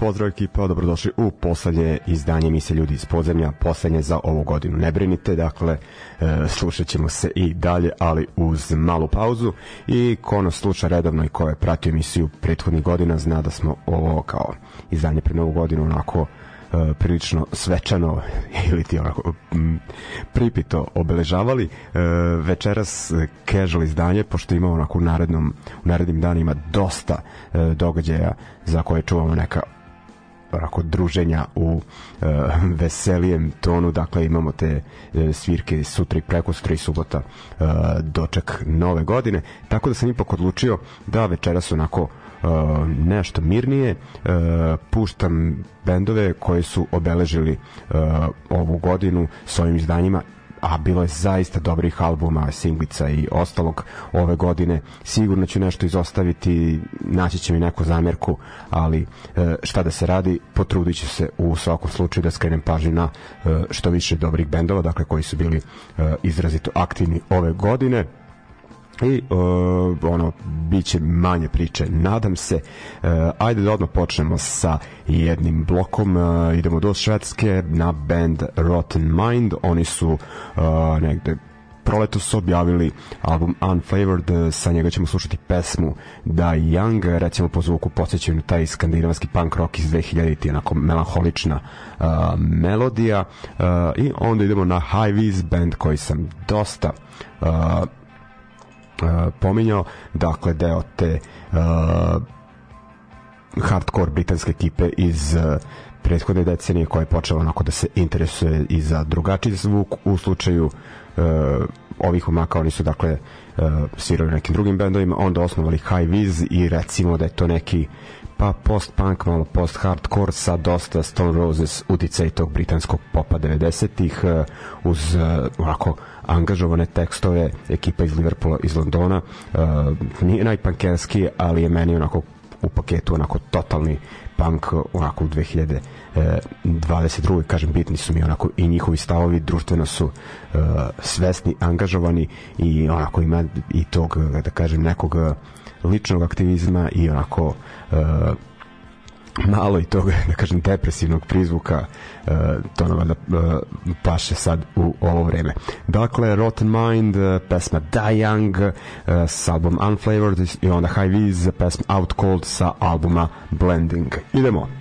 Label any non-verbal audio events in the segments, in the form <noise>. Pozdrav ekipa, dobrodošli u poslednje izdanje Mise ljudi iz podzemlja, poslednje za ovu godinu. Ne brinite, dakle, e, slušat ćemo se i dalje, ali uz malu pauzu. I ko nas sluša redovno i ko je pratio emisiju prethodnih godina, zna da smo ovo kao izdanje pre novu godinu onako e, prilično svečano <laughs> ili ti onako pripito obeležavali e, večeras casual izdanje pošto imamo onako u narednom u narednim danima dosta događaja za koje čuvamo neka onako druženja u e, veselijem tonu, dakle imamo te e, svirke sutra i preko sutra i subota e, doček nove godine, tako da sam ipak odlučio da večeras onako e, nešto mirnije e, puštam bendove koje su obeležili e, ovu godinu svojim izdanjima a bilo je zaista dobrih albuma, singlica i ostalog ove godine. Sigurno ću nešto izostaviti, naći će mi neku zamjerku, ali e, šta da se radi, potrudit ću se u svakom slučaju da skrenem pažnju na e, što više dobrih bendova, dakle koji su bili e, izrazito aktivni ove godine i e, uh, eh, ono biće manje priče nadam se uh, ajde da odmah počnemo sa jednim blokom uh, idemo do Švedske na band Rotten Mind oni su uh, negde proleto su objavili album Unflavored, sa njega ćemo slušati pesmu Da Young, recimo po zvuku podsjećaju na taj skandinavski punk rock iz 2000-ti, onako melanholična uh, melodija uh, i onda idemo na High Viz band koji sam dosta uh, E, pominjao, dakle deo te uh, hardcore britanske ekipe iz uh, prethodne decenije koja je počela onako da se interesuje i za drugačiji zvuk u slučaju uh, ovih omaka oni su dakle uh, svirali nekim drugim bendovima, onda osnovali High Viz i recimo da je to neki pa post-punk, malo post-hardcore sa dosta Stone Roses utica tog britanskog popa 90-ih uh, e, uz uh, onako angažovane tekstove ekipa iz Liverpoola iz Londona uh, nije najpankerski ali je meni onako u paketu onako totalni punk onako u 2000 e, 22. kažem bitni su mi onako i njihovi stavovi društveno su e, svesni, angažovani i onako ima i tog da kažem nekog ličnog aktivizma i onako e, malo i tog da kažem, depresivnog prizvuka, e, to nam valjda e, paše sad u ovo vreme. Dakle, Rotten Mind, e, pesma Die Young e, s album Unflavored i onda High Viz, pesma Out Cold sa albuma Blending. Idemo!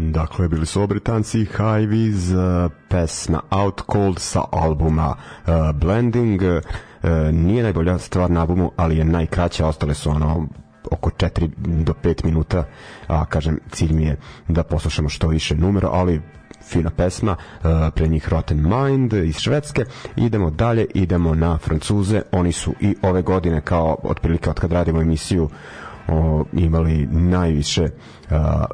Dakle, bili su obritanci Highways, uh, pesma Out Cold sa albuma uh, Blending. Uh, nije najbolja stvar na albumu, ali je najkraća, ostale su ono oko 4 do 5 minuta, a kažem, cilj mi je da poslušamo što više numera, ali fina pesma, e, pre njih Rotten Mind iz Švedske. Idemo dalje, idemo na Francuze, oni su i ove godine, kao otprilike od kad radimo emisiju, o, imali najviše a,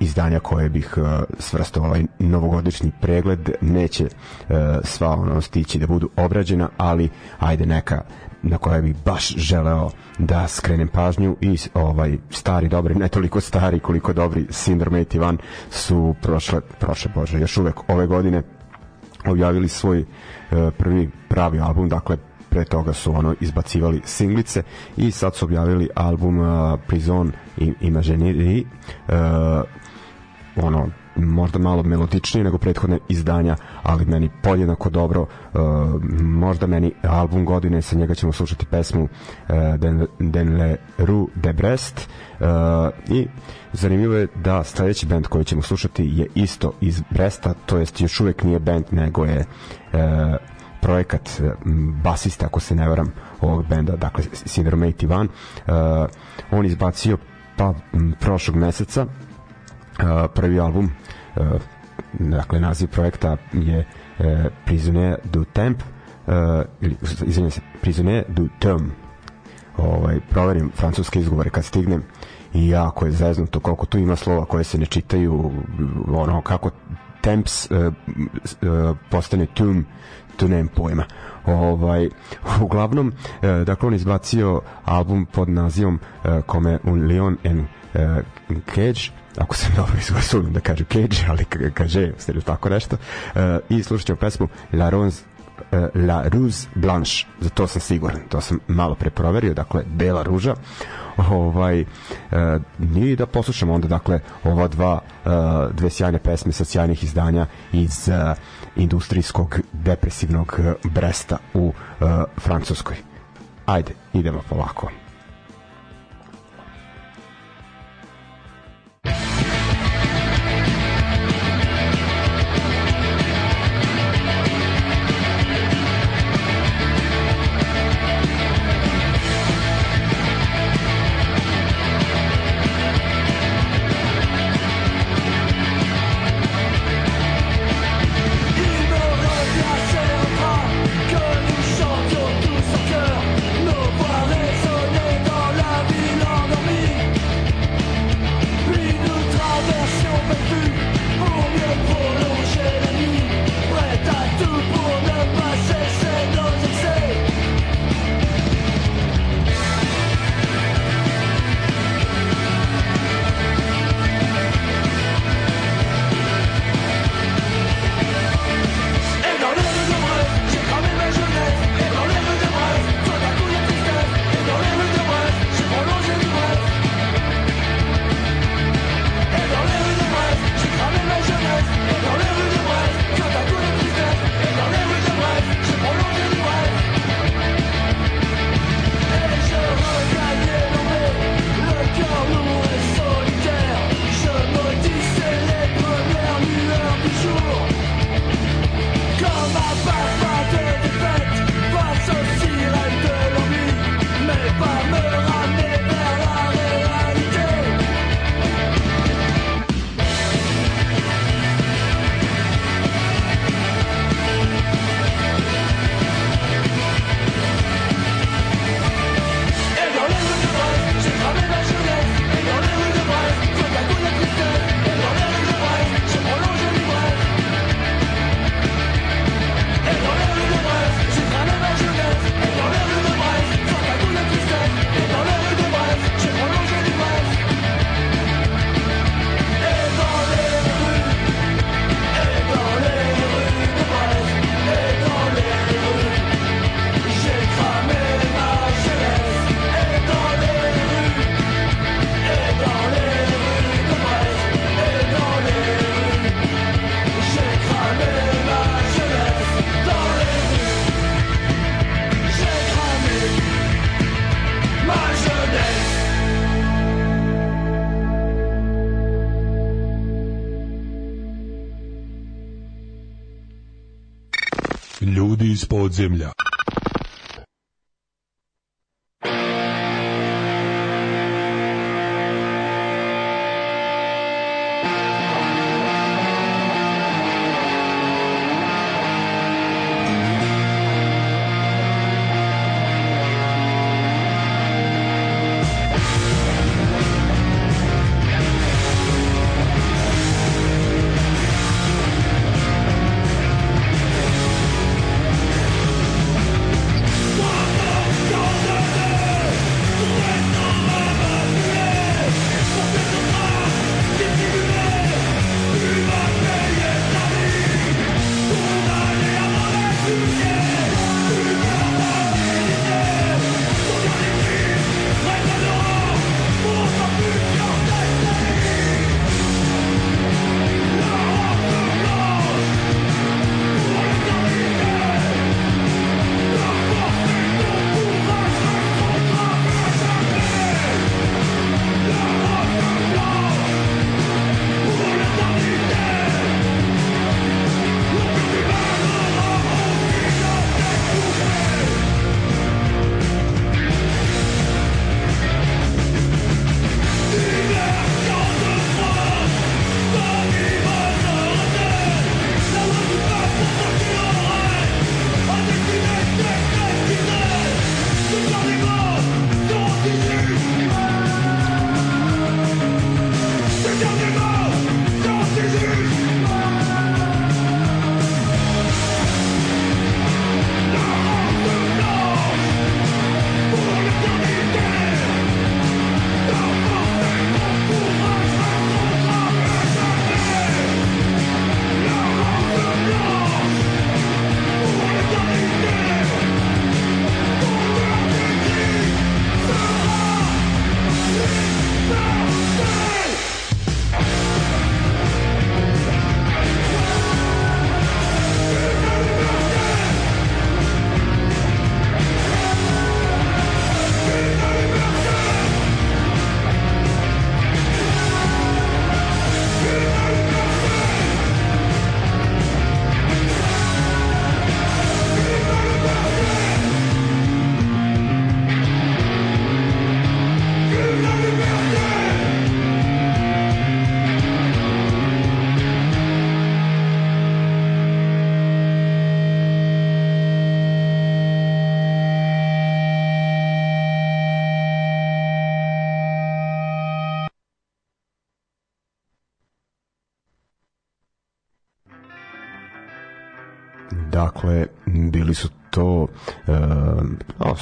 izdanja koje bih uh, svrstao ovaj novogodišnji pregled neće uh, sva ono stići da budu obrađena, ali ajde neka na koje bih baš želeo da skrenem pažnju i ovaj stari dobri, ne toliko stari koliko dobri Sindrom 81 su prošle, prošle bože, još uvek ove godine objavili svoj uh, prvi pravi album, dakle pre toga su ono izbacivali singlice i sad su objavili album uh, Prison Imaginary uh, ono možda malo melodičniji nego prethodne izdanja, ali meni podjednako dobro, e, možda meni album godine, sa njega ćemo slušati pesmu e, Den, Den Le Rue de Brest e, i zanimljivo je da sledeći band koji ćemo slušati je isto iz Bresta, to jest još uvek nije band, nego je e, projekat e, basista, ako se ne varam, ovog benda, dakle Syndrome 81. E, on izbacio pa m, prošlog meseca prvi album e, dakle naziv projekta je e, Prisoner du Temp e, ili izvinjam se Prisoner du Term ovaj, proverim francuske izgovore kad stignem i jako je zeznuto koliko tu ima slova koje se ne čitaju ono kako temps uh, uh, postane tum tu nemam pojma ovaj, uglavnom uh, dakle on izbacio album pod nazivom uh, Comme un lion en uh, cage ako sam dobro izgosulim da kaže Cage, ali kaže, ste tako nešto. Uh, I slušat ćemo pesmu La Rose e, La Ruse Blanche, za to sam siguran, to sam malo pre proverio, dakle, bela ruža. Ovaj, e, I da poslušamo onda, dakle, ova dva, e, dve sjajne pesme sa sjajnih izdanja iz e, industrijskog depresivnog e, Bresta u e, Francuskoj. Ajde, idemo polako. земля.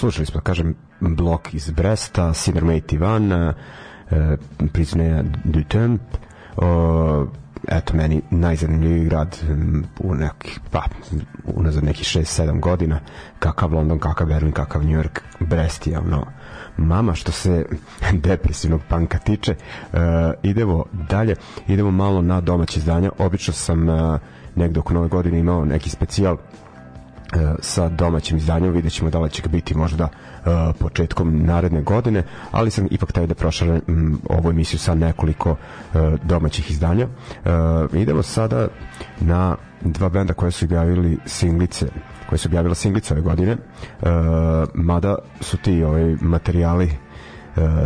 slušali smo, da kažem, blok iz Bresta, Syndrome 81, e, Prisne du Temp, o, eto, meni najzanimljiviji grad u nekih, pa, unazad nekih 6-7 godina, kakav London, kakav Berlin, kakav New York, Brest je, ono, mama što se <laughs> depresivnog panka tiče. E, idemo dalje, idemo malo na domaće izdanja. Obično sam e, negde oko nove godine imao neki specijal E, sa domaćim izdanjem, vidjet ćemo da li će ga biti možda e, početkom naredne godine, ali sam ipak taj da prošaram um, ovu emisiju sa nekoliko e, domaćih izdanja. idemo sada na dva benda koje su objavili singlice koje su objavila singlice ove godine mada su ti ovaj materijali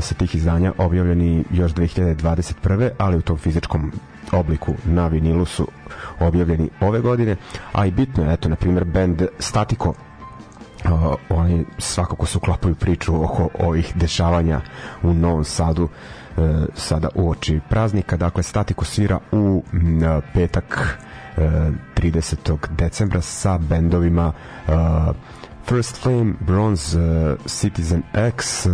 sa tih izdanja objavljeni još 2021. ali u tom fizičkom obliku na vinilu su objavljeni ove godine, a i bitno je, eto, na primjer, band Statiko Uh, oni svakako se uklapaju priču oko ovih dešavanja u Novom Sadu uh, sada u oči praznika dakle Statiko svira u uh, petak uh, e, 30. decembra sa bendovima uh, First Flame, Bronze, uh, Citizen X, uh,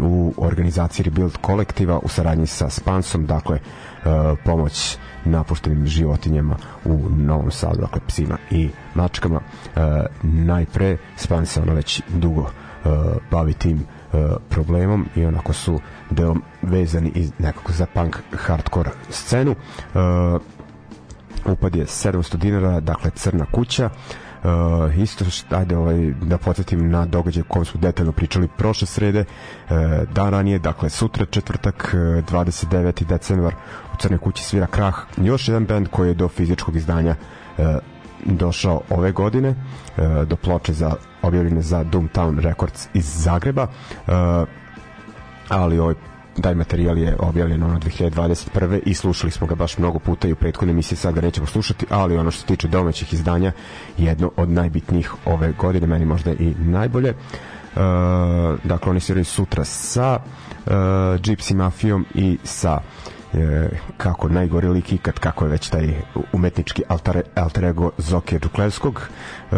u organizaciji Rebuild kolektiva u saradnji sa Spansom, dakle e, pomoć napuštenim životinjama u Novom Sadu, dakle psima i mačkama. E, najpre Span se ono već dugo e, bavi tim problemom i onako su delom vezani iz nekako za punk hardcore scenu upad je 700 dinara, dakle crna kuća Uh, isto ajde ovaj, da podsjetim na događaj o kojem smo detaljno pričali prošle srede, uh, dan ranije, dakle sutra četvrtak, uh, eh, 29. decembar, u Crnoj kući svira Krah, još jedan band koji je do fizičkog izdanja uh, došao ove godine do ploče za objavljene za Doomtown Records iz Zagreba ali ovaj taj materijal je objavljen ono 2021. i slušali smo ga baš mnogo puta i u prethodnoj emisiji sad ga nećemo slušati, ali ono što se tiče domaćih izdanja, jedno od najbitnijih ove godine, meni možda i najbolje. Uh, dakle, oni sviraju sutra sa uh, Gypsy Mafijom i sa e, kako najgori lik ikad, kako je već taj umetnički alter, alter ego Zoke Đuklevskog. E,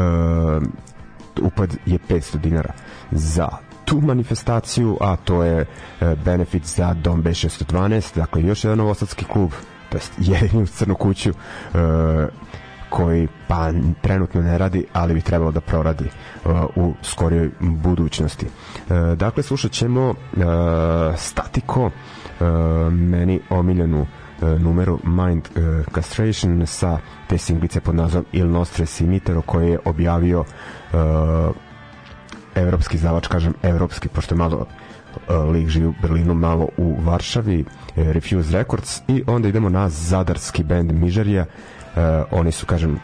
upad je 500 dinara za tu manifestaciju, a to je e, benefit za Dom B612, dakle još jedan novosadski klub, to jest jedini u Crnu kuću, e, koji pa trenutno ne radi, ali bi trebalo da proradi uh, u skorijoj budućnosti. Uh, dakle, slušat ćemo uh, Statiko, meni omiljenu numeru Mind Castration sa te singlice pod nazvom Il Nostre Simitero koje je objavio evropski zavač, kažem evropski, pošto je malo e, lik živi u Berlinu, malo u Varšavi, e, Refuse Records i onda idemo na zadarski band Mižarija, e, oni su, kažem,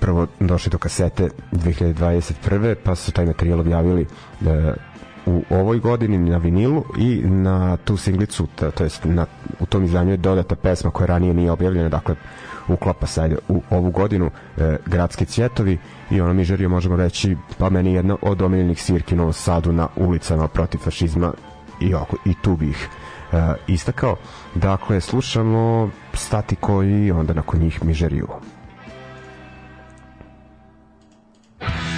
prvo došli do kasete 2021. pa su taj materijal objavili u ovoj godini na vinilu i na tu singlicu, to jest na, u tom izdanju je dodata pesma koja ranije nije objavljena, dakle uklapa se u ovu godinu e, gradski cvjetovi i ono mi žerio možemo reći pa meni jedna od omiljenih svirki u Sadu na ulicama protiv fašizma i, oko, i tu bih bi e, istakao. Dakle, slušamo stati koji onda nakon njih mižeriju. Thank you.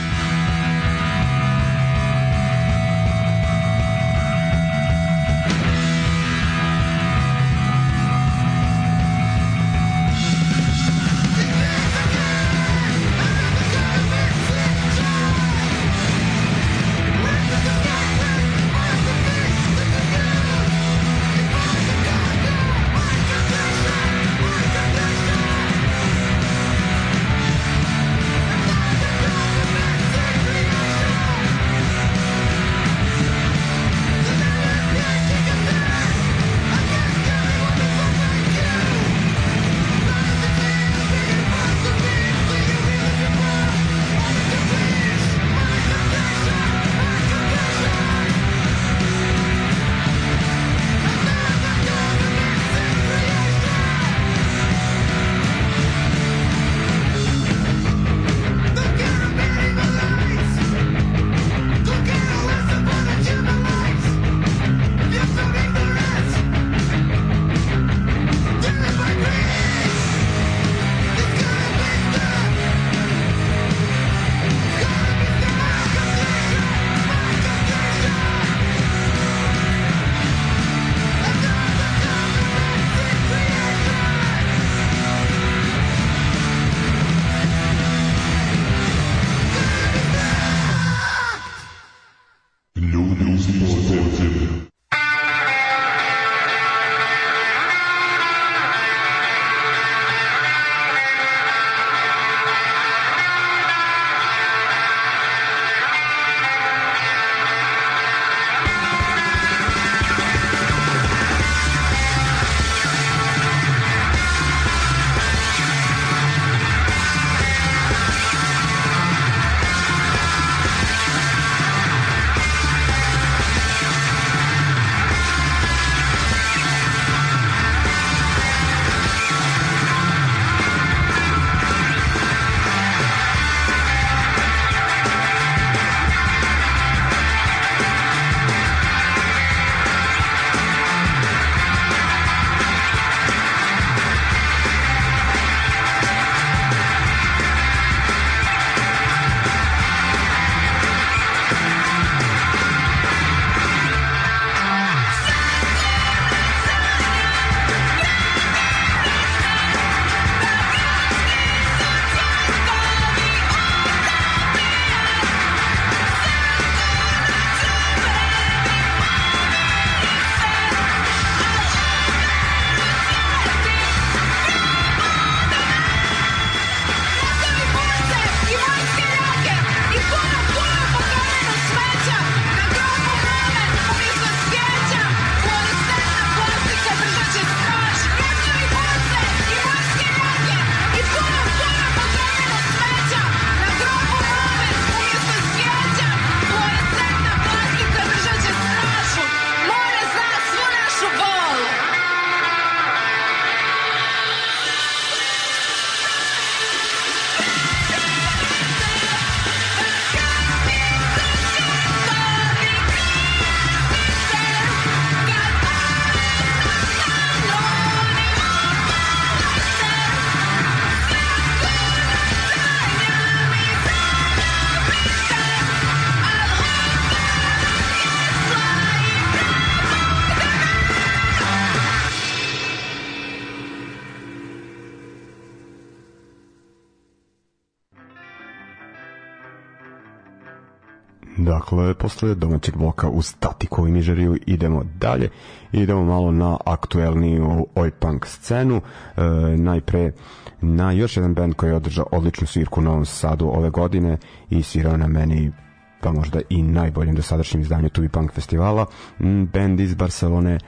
dakle, posle domaćeg bloka u statiku i Nižeriju idemo dalje. Idemo malo na aktuelniju oj punk scenu. E, najpre na još jedan band koji je održao odličnu svirku u Novom Sadu ove godine i svirao na meni pa možda i najboljem dosadašnjem izdanju Tubi Punk festivala, mm, band iz Barcelone e,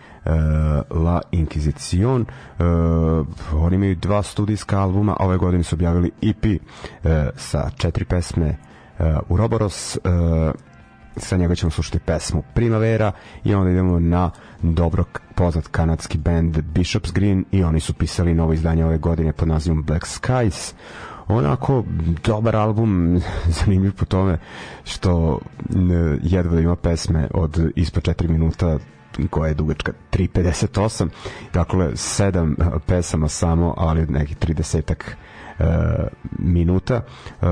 La Inquisición. E, oni imaju dva studijska albuma, a ove godine su objavili EP e, sa četiri pesme Uroboros, sa njega ćemo slušati pesmu Primavera i onda idemo na dobro poznat kanadski band Bishop's Green i oni su pisali novo izdanje ove godine pod nazivom Black Skies onako dobar album <laughs> zanimljiv po tome što jedva da ima pesme od ispod 4 minuta koja je dugačka 3.58 dakle 7 e, pesama samo ali nekih 30 uh, e, minuta uh,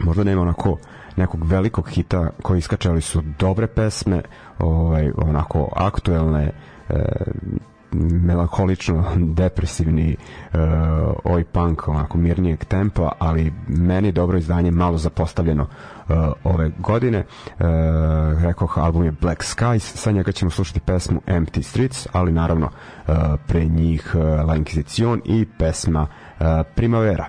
možda nema onako uh, nekog velikog hita koji iskače, su dobre pesme, ovaj, onako aktuelne, e, melankolično depresivni uh, oj punk onako mirnijeg tempa, ali meni dobro izdanje malo zapostavljeno uh, ove godine. Uh, rekoh album je Black Skies, sa njega ćemo slušati pesmu Empty Streets, ali naravno uh, pre njih uh, La Inquisition i pesma uh, Primavera.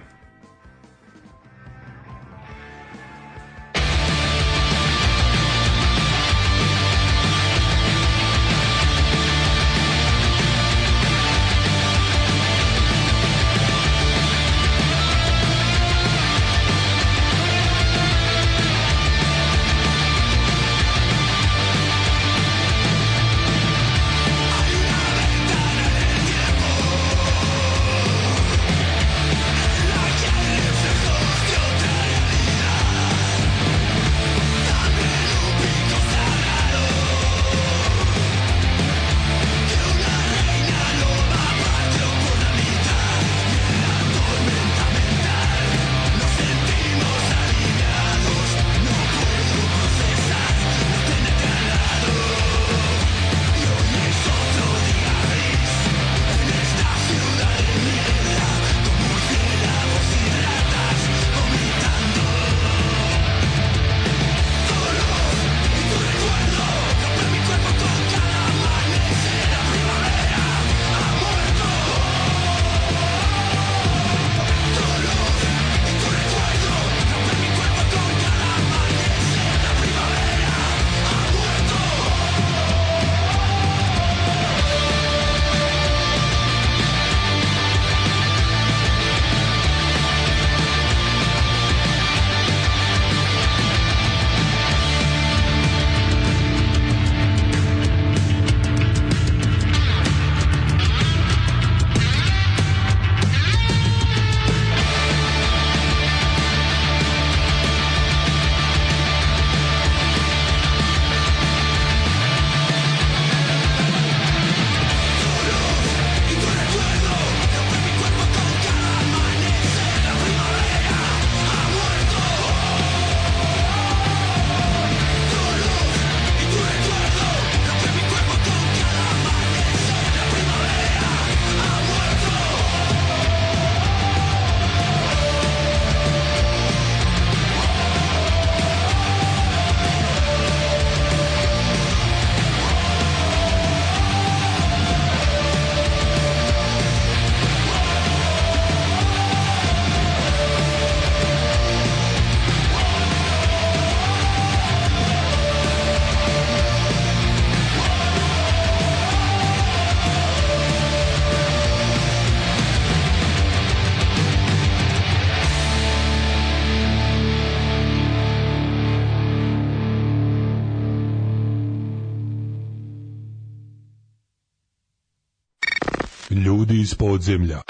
iz podzemlja.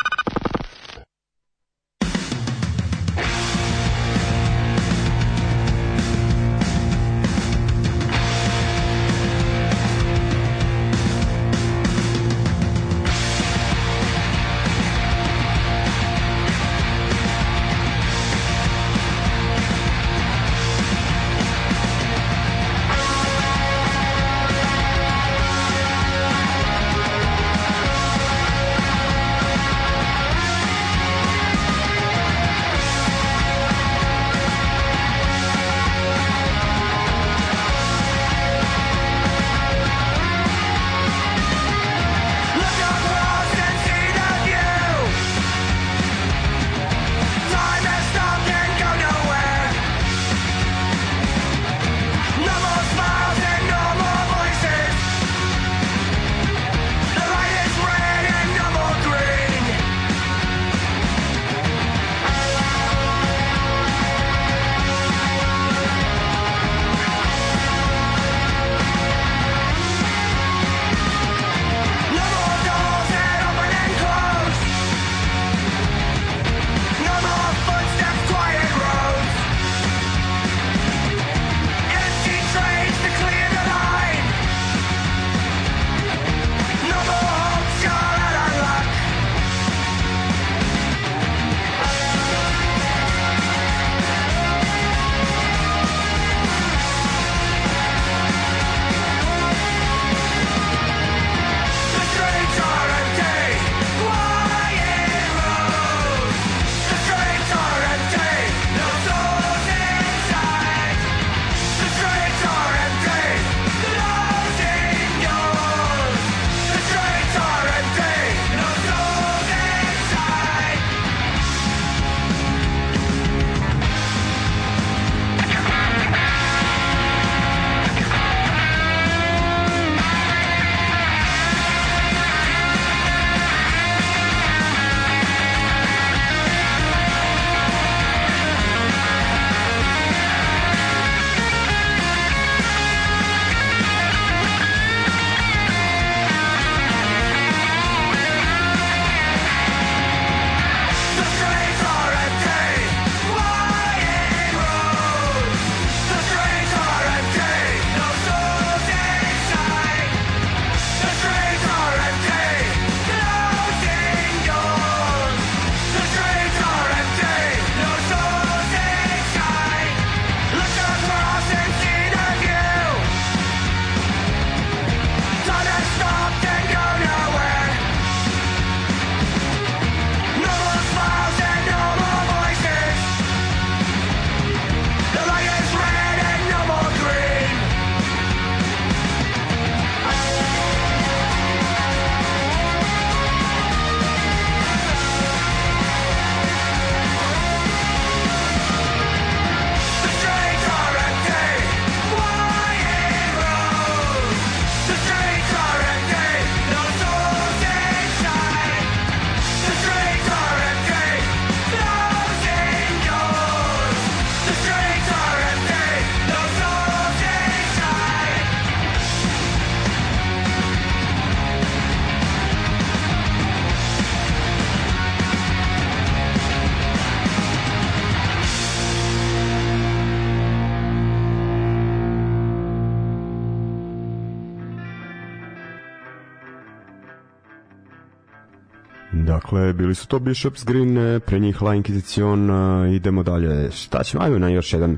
bili su to Bishop's Green, eh, pre njih La Inquisition, eh, idemo dalje, šta ćemo, ajmo na još jedan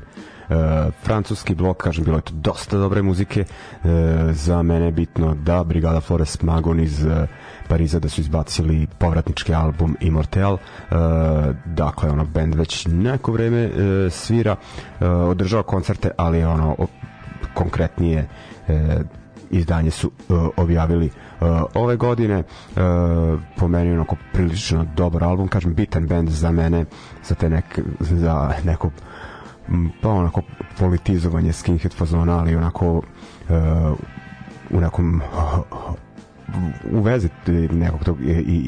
e, francuski blok, kažem, bilo je to dosta dobre muzike, e, za mene je bitno da Brigada Flores Magon iz e, Pariza da su izbacili povratnički album Immortal, e, dakle, ono, band već neko vreme e, svira, e, održao koncerte, ali ono, konkretnije e, izdanje su e, objavili e, Eh, ove godine eh, po meni onako prilično dobar album kažem bitan band za mene za te neke za neko pa onako politizovanje skinhead fazona ali onako eh, u nekom u vezi nekog tog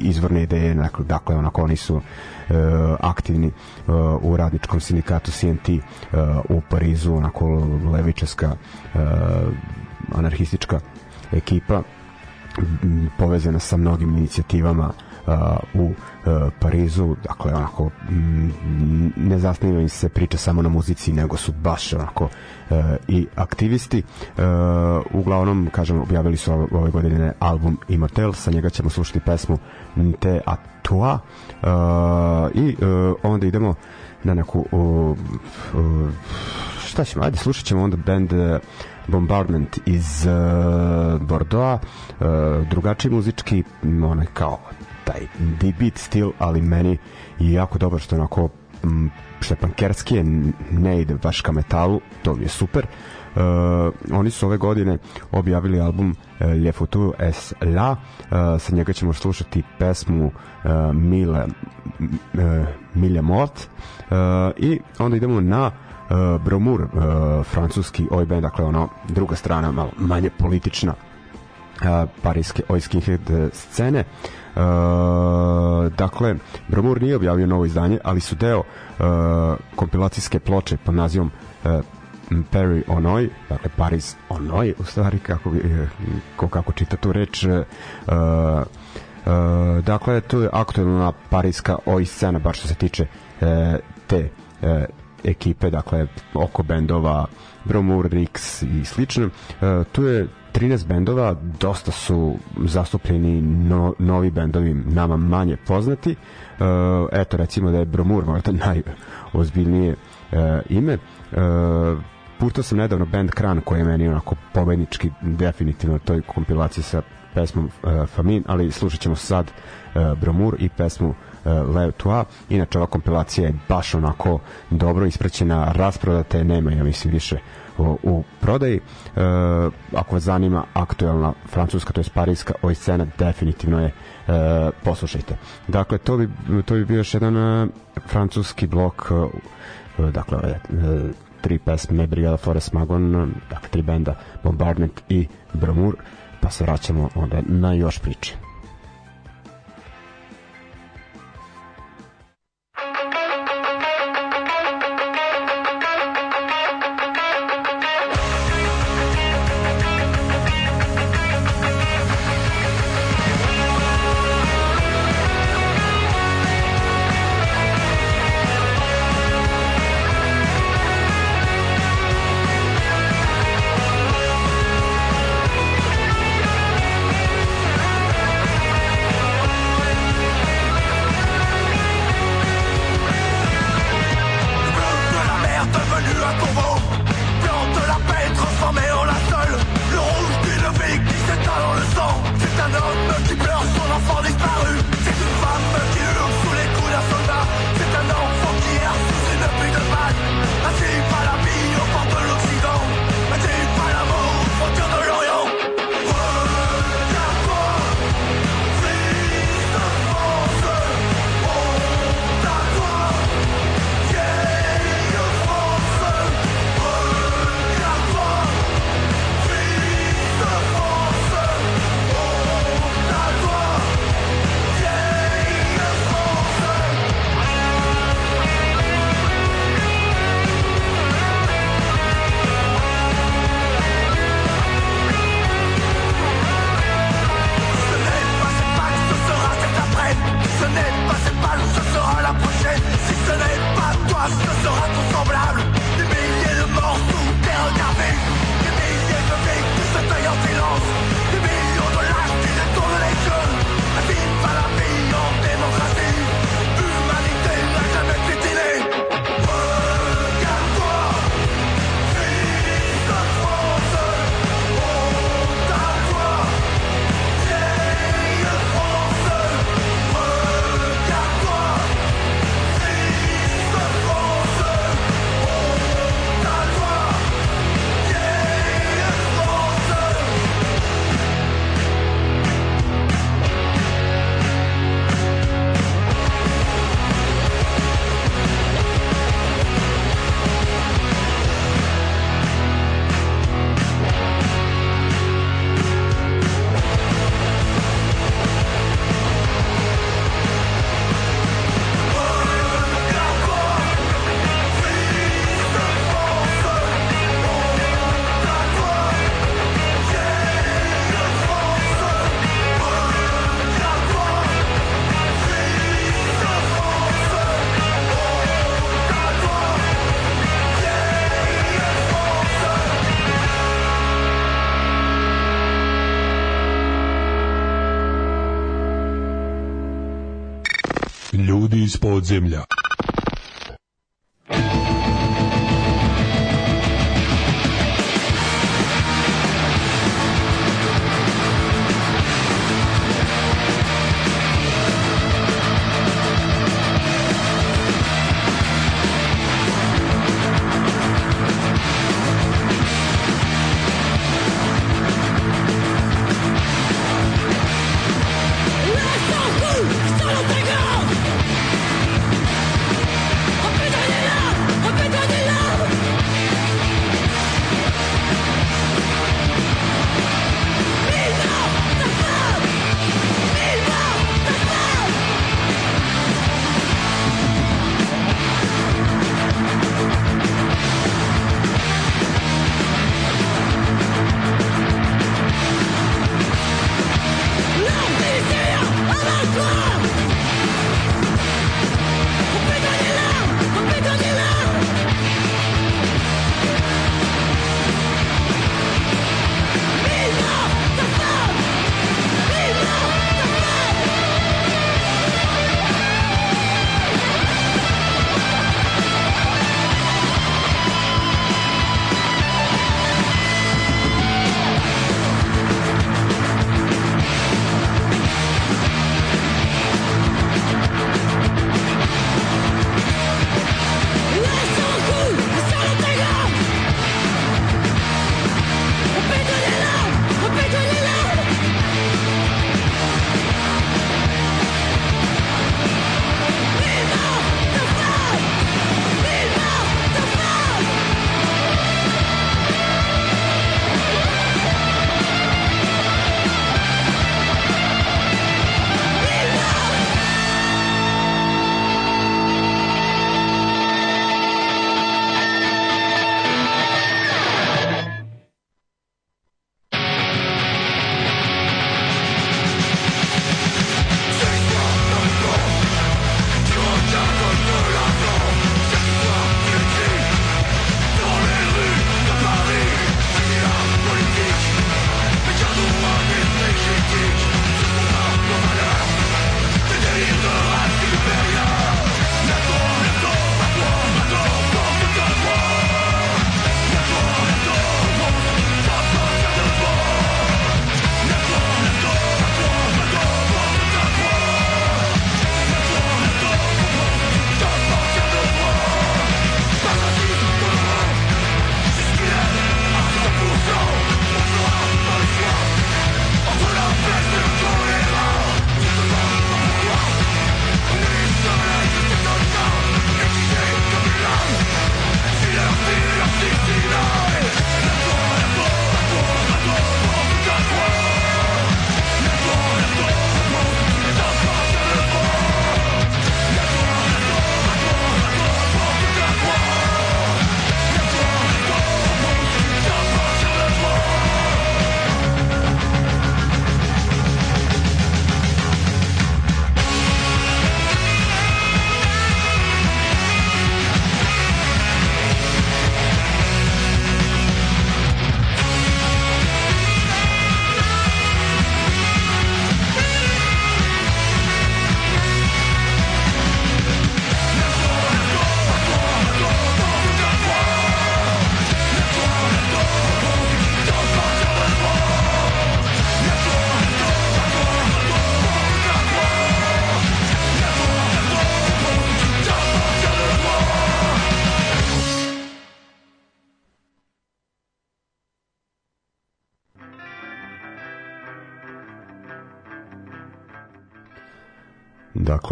izvorne ideje, dakle onako oni su e, aktivni e, u radničkom sindikatu CNT e, u Parizu, onako levičarska e, anarhistička ekipa povezana sa mnogim inicijativama uh, u uh, Parizu, dakle onako mm, ne zasnivaju se priče samo na muzici, nego su baš onako uh, i aktivisti. Uh, uglavnom, kažem, objavili su ove, ove godine album Immortal, sa njega ćemo slušati pesmu Te a Toa uh, i uh, onda idemo na neku uh, uh, šta ćemo, ajde slušat ćemo onda band uh, Bombardment iz uh, Bordeauxa, uh, drugačiji muzički, onaj kao taj beat stil, ali meni je jako dobro što onako m, što je pankerski ne ide baš ka metalu, to mi je super. Uh, oni su ove godine objavili album Le Futur es La, uh, sa njega ćemo slušati pesmu uh, Mila, uh, Milja Mort uh, i onda idemo na uh, uh, Bromur, uh, francuski oj band, dakle ono druga strana malo manje politična uh, e, parijske oj skinhead scene. Uh, dakle, Bromur nije objavio novo izdanje, ali su deo uh, kompilacijske ploče pod nazivom uh, Perry Onoj, dakle Paris Onoj, u stvari kako, ko, kako čita tu reč, uh, Uh, dakle, tu je aktualna parijska oj scena, baš što se tiče uh, te uh, ekipe, dakle oko bendova Bromur, Rix i slično. E, tu je 13 bendova, dosta su zastupljeni no, novi bendovi nama manje poznati. E, eto recimo da je Bromur možda <laughs> najozbiljnije e, ime. E, puštao sam nedavno band Kran koji je meni onako pobednički definitivno toj kompilaciji sa pesmom e, Famin, ali slušat ćemo sad e, Bromur i pesmu e, Eh, Le Toa. Inače, ova kompilacija je baš onako dobro ispraćena, rasprodate, nema, ja mislim, više u, u prodaji. E, ako vas zanima aktuelna francuska, to je parijska oj ovaj scena, definitivno je e, poslušajte. Dakle, to bi, to bi bio još jedan e, francuski blok, e, dakle, e, tri pesme Brigada Flores Magon, dakle, tri benda Bombardment i Bramur, pa se vraćamo onda na još priče. от земля.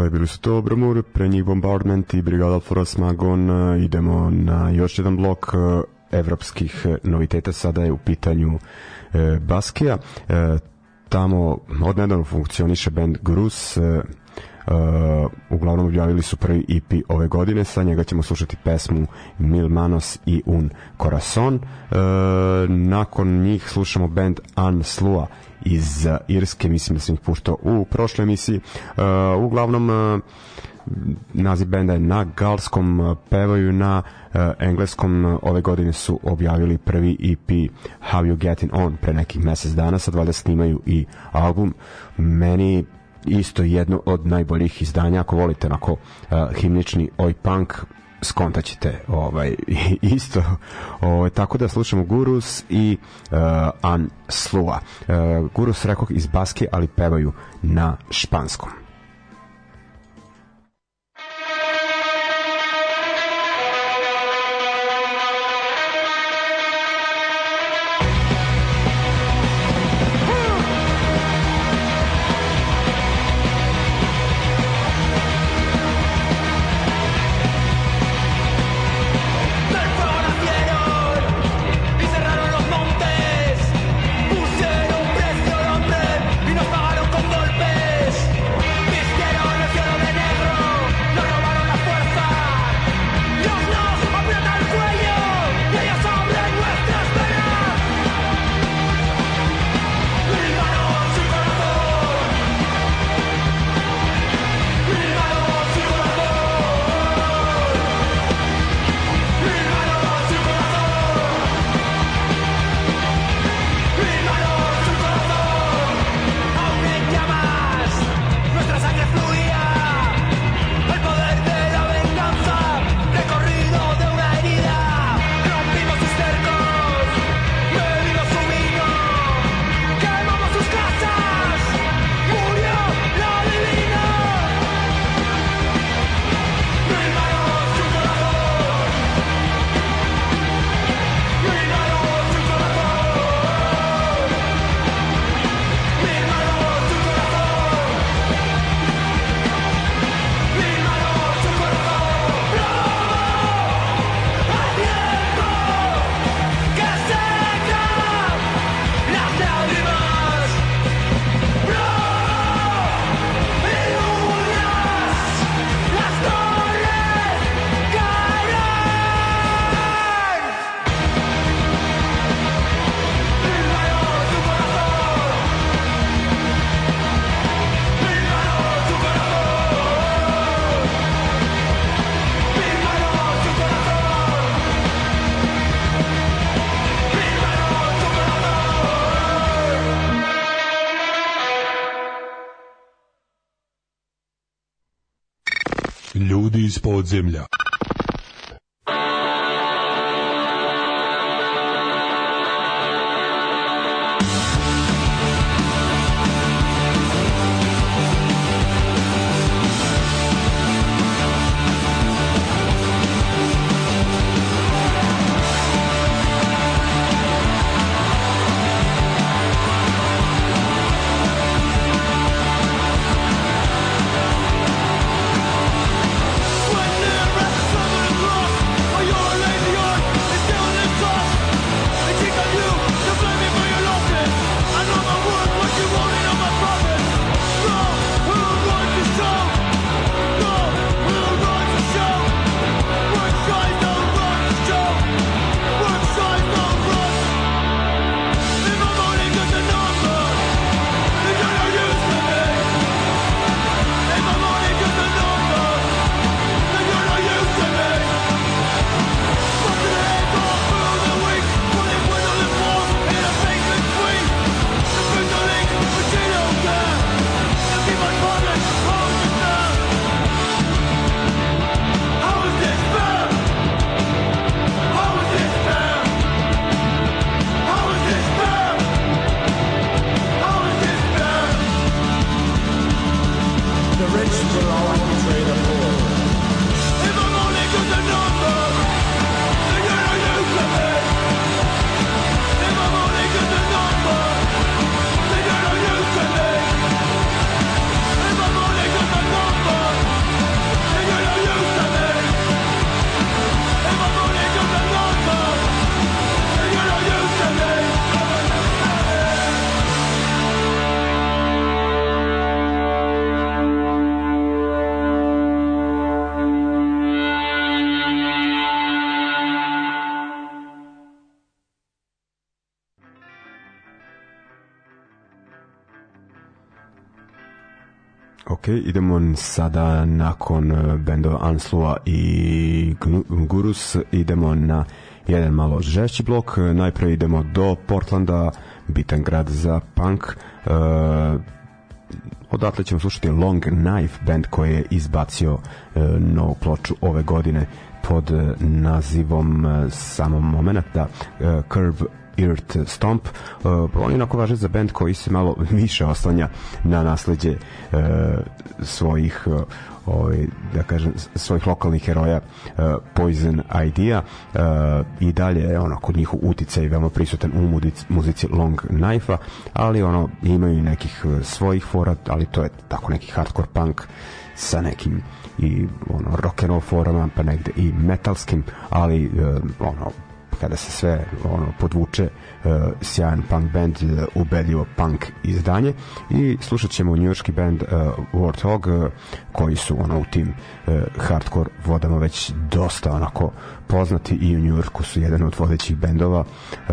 ovaj, bili su to Obramur, pre njih Bombardment i Brigada Alforas Magon. E, idemo na još jedan blok e, evropskih e, noviteta. Sada je u pitanju e, Baskija. E, tamo odnedavno funkcioniše band Grus, Uh, uglavnom objavili su prvi EP ove godine, sa njega ćemo slušati pesmu Mil Manos i Un Corazon. Uh, nakon njih slušamo band Slua iz Irske, mislim da sam ih puštao u prošloj emisiji. Uh, uglavnom, uh, naziv benda je na galskom, uh, pevaju na uh, engleskom, uh, ove godine su objavili prvi EP How You Getting On pre nekih mesec dana, sa 20 snimaju i album. Meni isto jedno od najboljih izdanja ako volite onako uh, himnični oj punk skontaćete ovaj <laughs> isto ovaj tako da slušamo Gurus i uh, An Slua. Uh, Gurus rekao iz Baske, ali pevaju na španskom. podzemlja. Ok, idemo sada nakon e, bendova Anslua i Gurus, idemo na jedan malo žešći blok, e, najprej idemo do Portlanda, bitan grad za punk, e, odatle ćemo slušati Long Knife band koji je izbacio e, novu ploču ove godine pod e, nazivom e, samo samom momenta da, e, Curb Earth Stomp. Uh, on je onako važan za bend koji se malo <laughs> više oslanja na nasledđe uh, svojih uh, ovaj, da kažem, svojih lokalnih heroja uh, Poison Idea uh, i dalje je ono kod njih uticaj veoma prisutan u muzici, Long Knife-a, ali ono imaju nekih svojih fora, ali to je tako neki hardcore punk sa nekim i ono rock and roll forama pa negde i metalskim, ali e, ono kada se sve ono podvuče e, sjajan punk band e, ubedljivo punk izdanje i slušat ćemo njujorski band e, Warthog e, koji su ono u tim e, hardcore vodama već dosta onako poznati i u Njujorku su jedan od vodećih bendova e,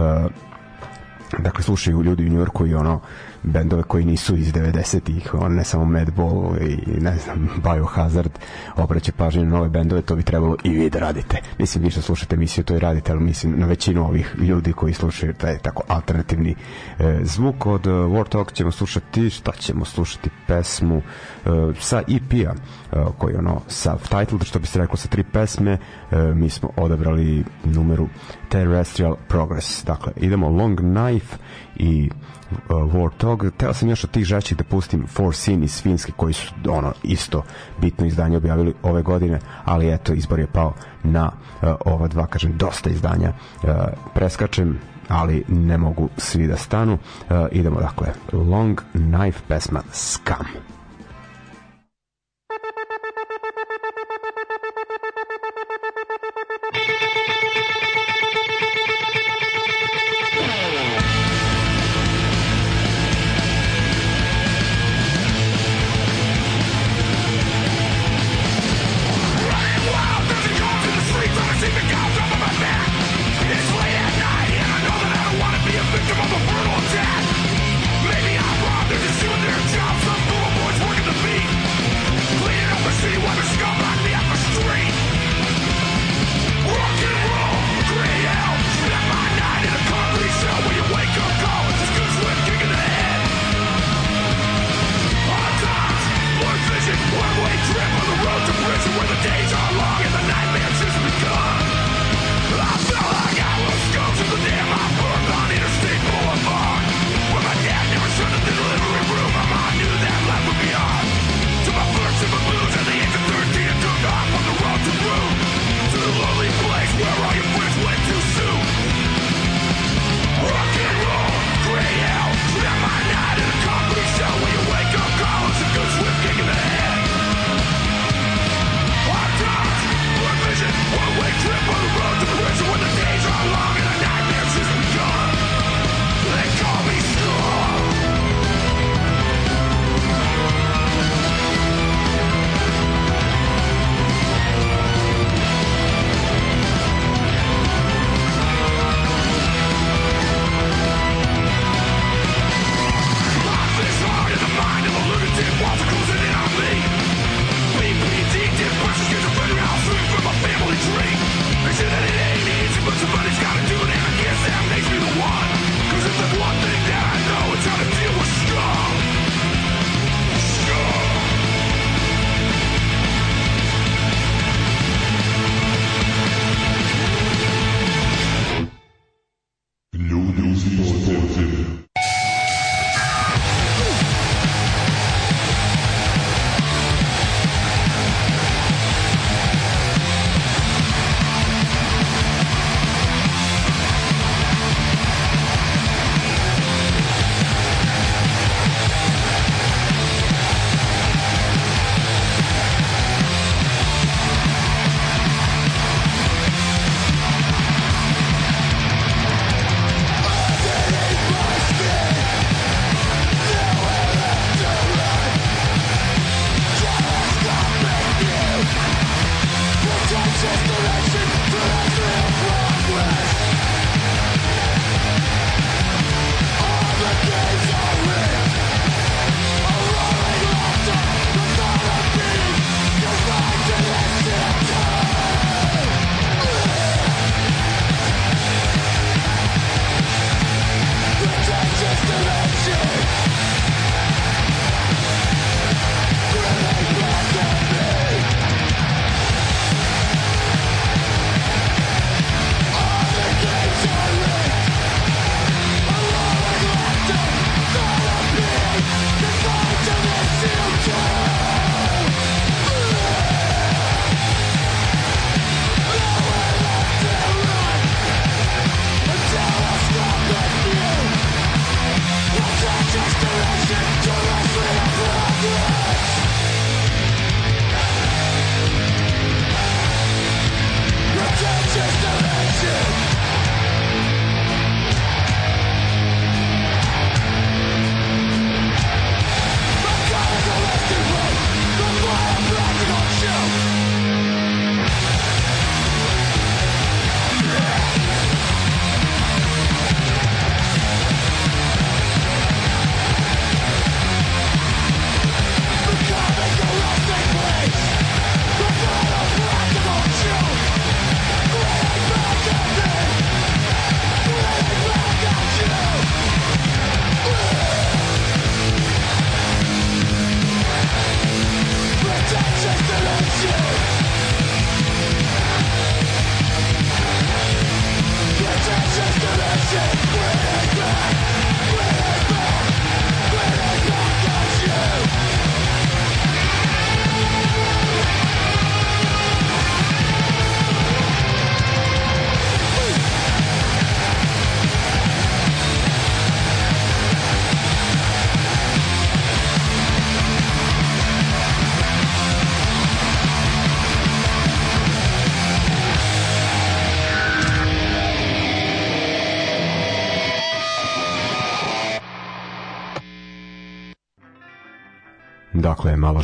dakle slušaju ljudi u Njujorku i ono bendove koji nisu iz 90-ih, on ne samo Madball i ne znam, Biohazard obraća pažnju na nove bendove, to bi trebalo i vi da radite. Mislim, vi što slušate emisiju, to i radite, ali mislim na većinu ovih ljudi koji slušaju taj tako alternativni e, zvuk od e, War Talk ćemo slušati, šta ćemo slušati pesmu e, sa EP-a e, koji je ono self-titled, što bi se reklo sa tri pesme, e, mi smo odabrali numeru Terrestrial Progress. Dakle, idemo Long Knife i Uh, Warthog. Teo sam još od tih žešćih da pustim Four Sin iz Finske, koji su ono isto bitno izdanje objavili ove godine, ali eto, izbor je pao na uh, ova dva, kažem, dosta izdanja. Uh, preskačem, ali ne mogu svi da stanu. Uh, idemo, dakle, Long Knife pesma Scam. Scam.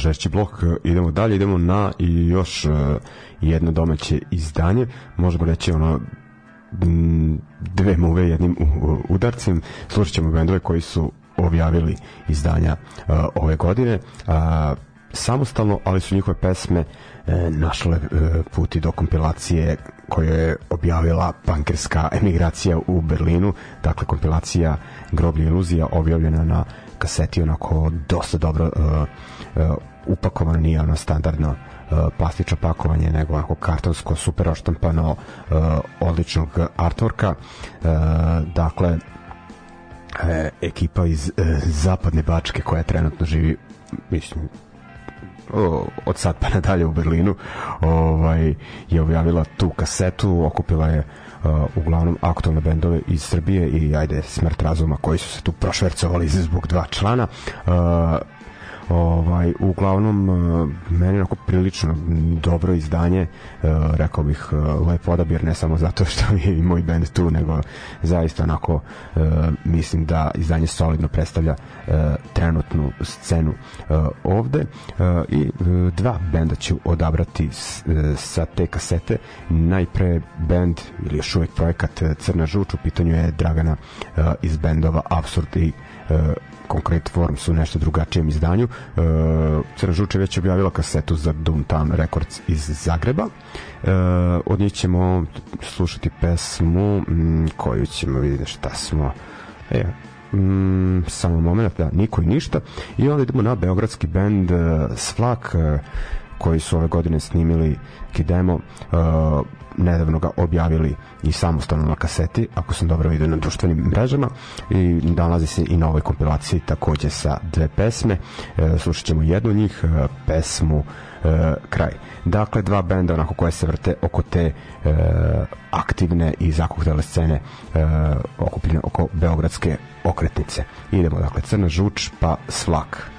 žešći blok. E, idemo dalje, idemo na i još e, jedno domaće izdanje. Možemo reći ono dve muve jednim udarcem. Slušat ćemo bendove koji su objavili izdanja uh, ove godine. Uh, samostalno, ali su njihove pesme e, našle e, puti do kompilacije koje je objavila pankerska emigracija u Berlinu, dakle kompilacija Groblje iluzija objavljena na kaseti onako dosta dobro e, upakovano nije ono standardno e, plastično pakovanje nego onako kartonsko super oštampano e, odličnog artworka e, dakle ekipa iz zapadne Bačke koja trenutno živi mislim od sad pa nadalje u Berlinu ovaj, je objavila tu kasetu, okupila je uglavnom aktualne bendove iz Srbije i ajde smrt razuma koji su se tu prošvercovali zbog dva člana Ovaj, uglavnom, e, meni je prilično dobro izdanje, e, rekao bih, e, lep odabir, ne samo zato što je i moj bend tu, nego zaista onako mislim da izdanje solidno predstavlja trenutnu scenu ovde i dva benda ću odabrati sa te kasete najpre bend ili još uvek projekat Crna žuč u pitanju je Dragana iz bendova Absurd i Concrete e, Forms u nešto drugačijem izdanju. E, Crna Žuča već objavila kasetu za Doomtown Records iz Zagreba. E, od njih ćemo slušati pesmu m, mm, koju ćemo vidjeti šta smo... E, mm, samo moment, da, niko i ništa. I onda idemo na beogradski band uh, e, Svlak, uh, e, koji su ove godine snimili Kidemo uh, nedavno ga objavili i samostalno na kaseti, ako sam dobro vidio na društvenim mrežama i nalazi se i na ovoj kompilaciji takođe sa dve pesme. E, slušat ćemo jednu od njih, e, pesmu e, Kraj. Dakle, dva benda onako koje se vrte oko te e, aktivne i zakuhtele scene e, okupljene oko Beogradske okretnice. Idemo dakle, Crna žuč pa Svlak.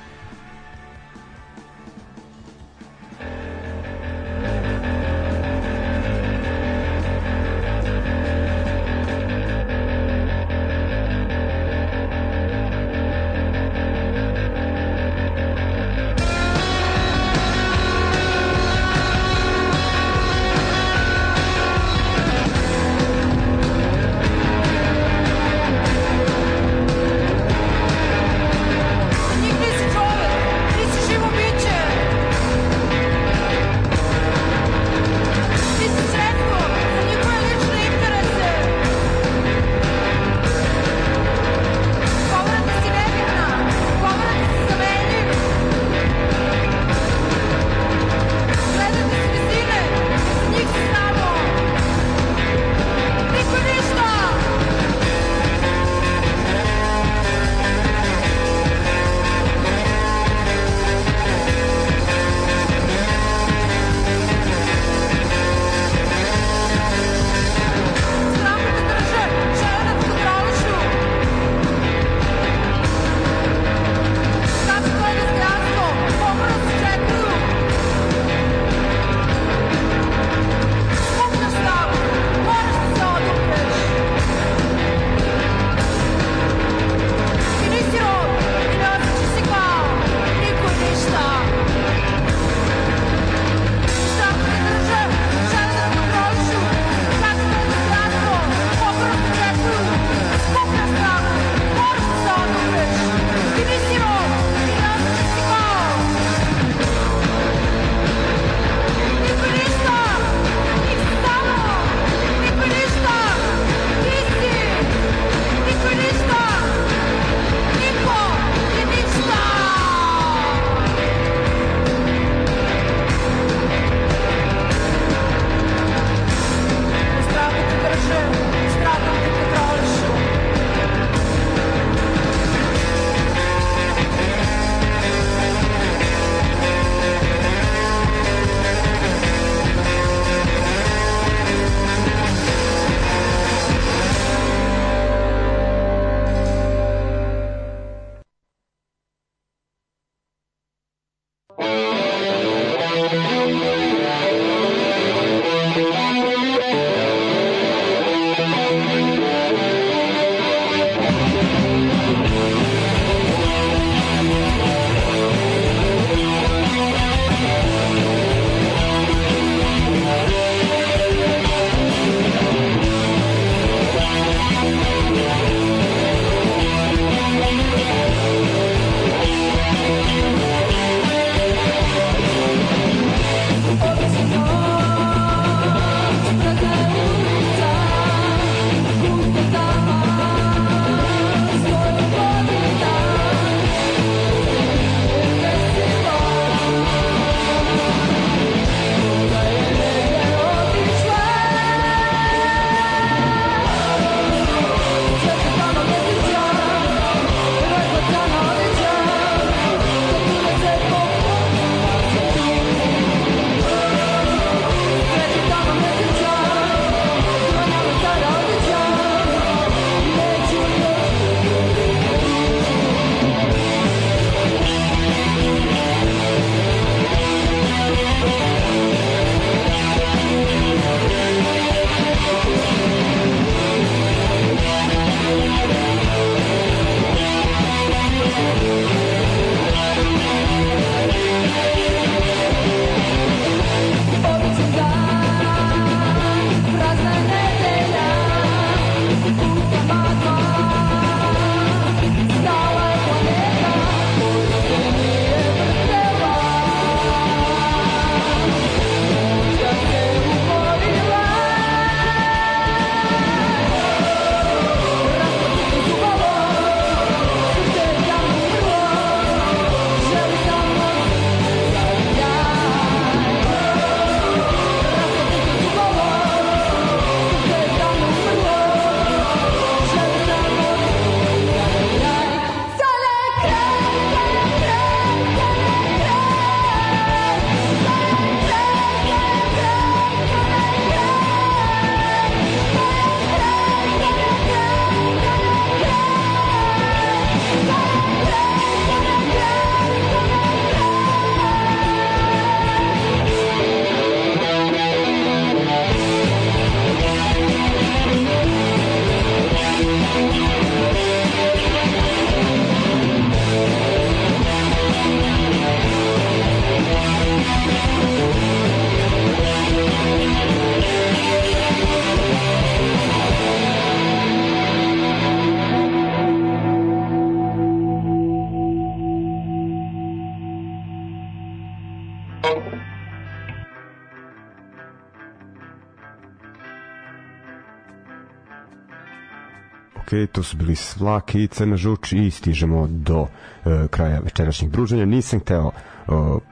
ok, to su bili Svlak i Crna Žuč i stižemo do e, kraja večerašnjeg druženja. Nisam hteo e,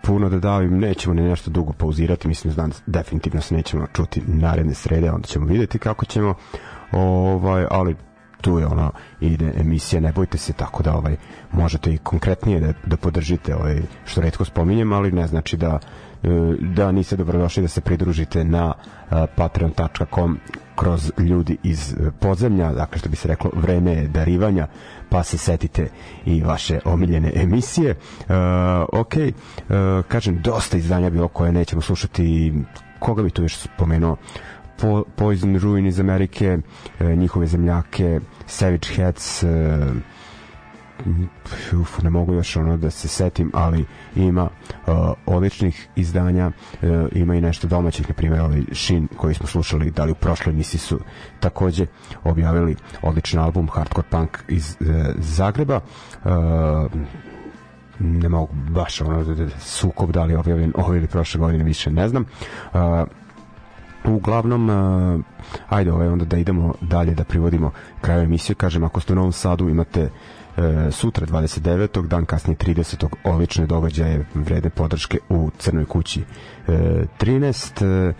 puno da davim, nećemo ni nešto dugo pauzirati, mislim da definitivno se nećemo čuti naredne srede, onda ćemo videti kako ćemo, ovaj, ali tu je ono ide emisija ne bojte se tako da ovaj možete i konkretnije da, da podržite ovaj što retko spominjem ali ne znači da e, da niste dobrodošli da se pridružite na e, patreon.com kroz ljudi iz e, podzemlja, dakle što bi se reklo vreme je darivanja, pa se setite i vaše omiljene emisije. E, ok, e, kažem, dosta izdanja bilo koje nećemo slušati, koga bi tu još spomenuo? po, Poison Ruin iz Amerike, e, njihove zemljake, Savage Hats, e, uf, ne mogu još ono da se setim, ali ima uh, odličnih izdanja, uh, ima i nešto domaćih, na primjer ovaj Shin koji smo slušali, da li u prošloj misli su takođe objavili odličan album Hardcore Punk iz uh, Zagreba. Uh, ne mogu baš ono da, da, da, sukob da li je objavljen ove ili prošle godine više ne znam uh, uglavnom uh, ajde ovaj onda da idemo dalje da privodimo kraju emisije kažem ako ste u Novom Sadu imate uh, sutra 29. dan kasnije 30. odlične događaje vrede podrške u Crnoj kući uh, 13 uh,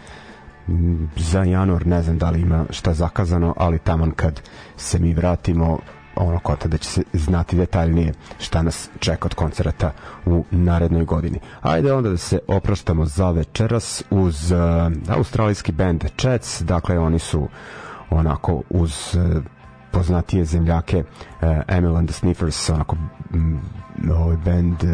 za januar ne znam da li ima šta zakazano ali taman kad se mi vratimo ono kao da će se znati detaljnije šta nas čeka od koncerta u narednoj godini. Ajde onda da se opraštamo za večeras uz uh, australijski band Chats, dakle oni su onako uz uh, poznatije zemljake uh, Emil and the Sniffers, onako mm, ovaj band uh,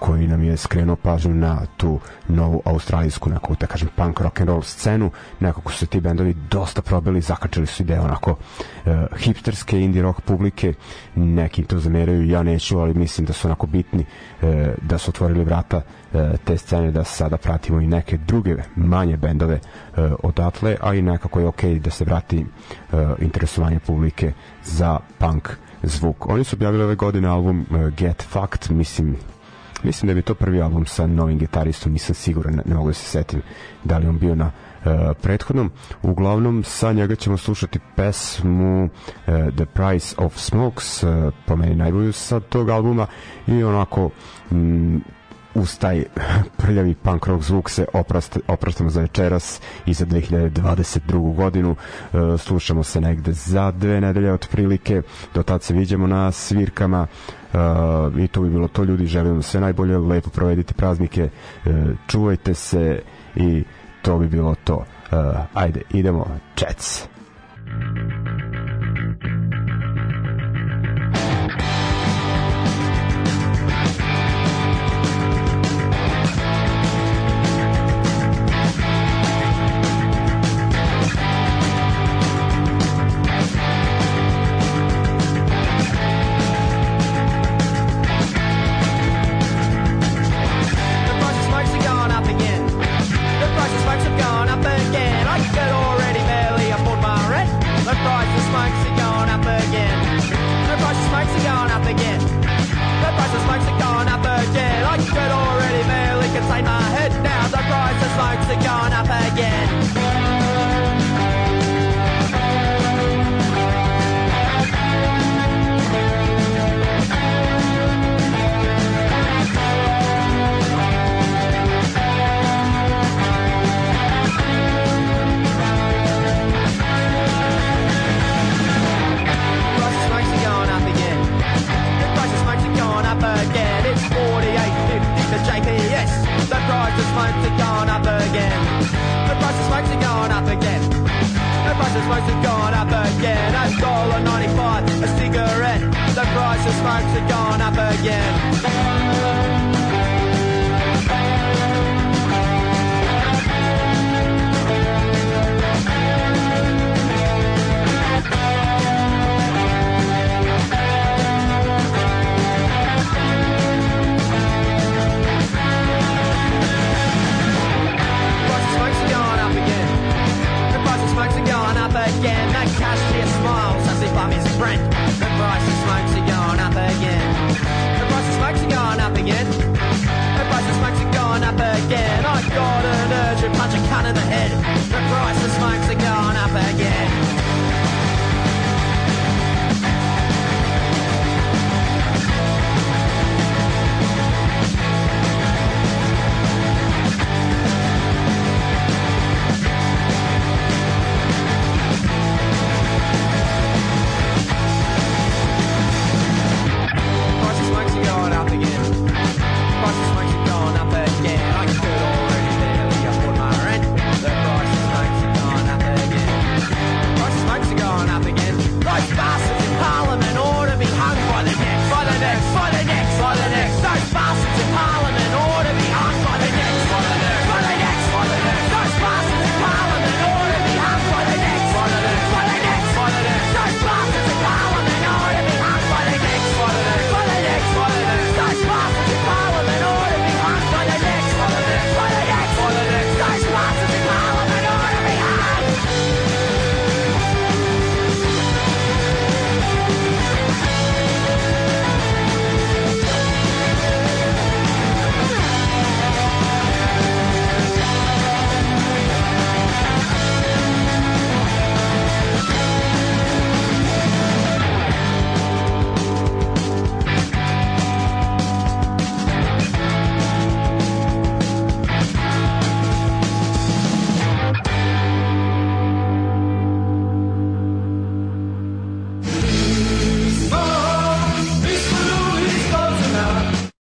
koji nam je skrenuo pažnju na tu novu australijsku, nekako da kažem, punk rock and roll scenu. Nekako su se ti bendovi dosta probili, zakačili su ideje onako e, uh, hipsterske indie rock publike. Neki to zameraju, ja neću, ali mislim da su onako bitni uh, da su otvorili vrata uh, te scene, da sada pratimo i neke druge manje bendove e, odatle, a i nekako je okej okay da se vrati e, interesovanje publike za punk zvuk. Oni su objavili ove godine album Get Fucked, mislim Mislim da bi to prvi album sa novim gitaristom, nisam siguran, ne mogu da se setim da li on bio na e, prethodnom. Uglavnom, sa njega ćemo slušati pesmu e, The Price of Smokes, e, po meni najbolju sa tog albuma i onako m, uz taj prljavi punk rock zvuk se oprast, opraštamo za večeras i za 2022. godinu e, slušamo se negde za dve nedelje otprilike do tad se viđemo na svirkama e, i to bi bilo to ljudi želim vam sve najbolje, lepo provedite praznike e, čuvajte se i to bi bilo to e, ajde idemo čec Thank you.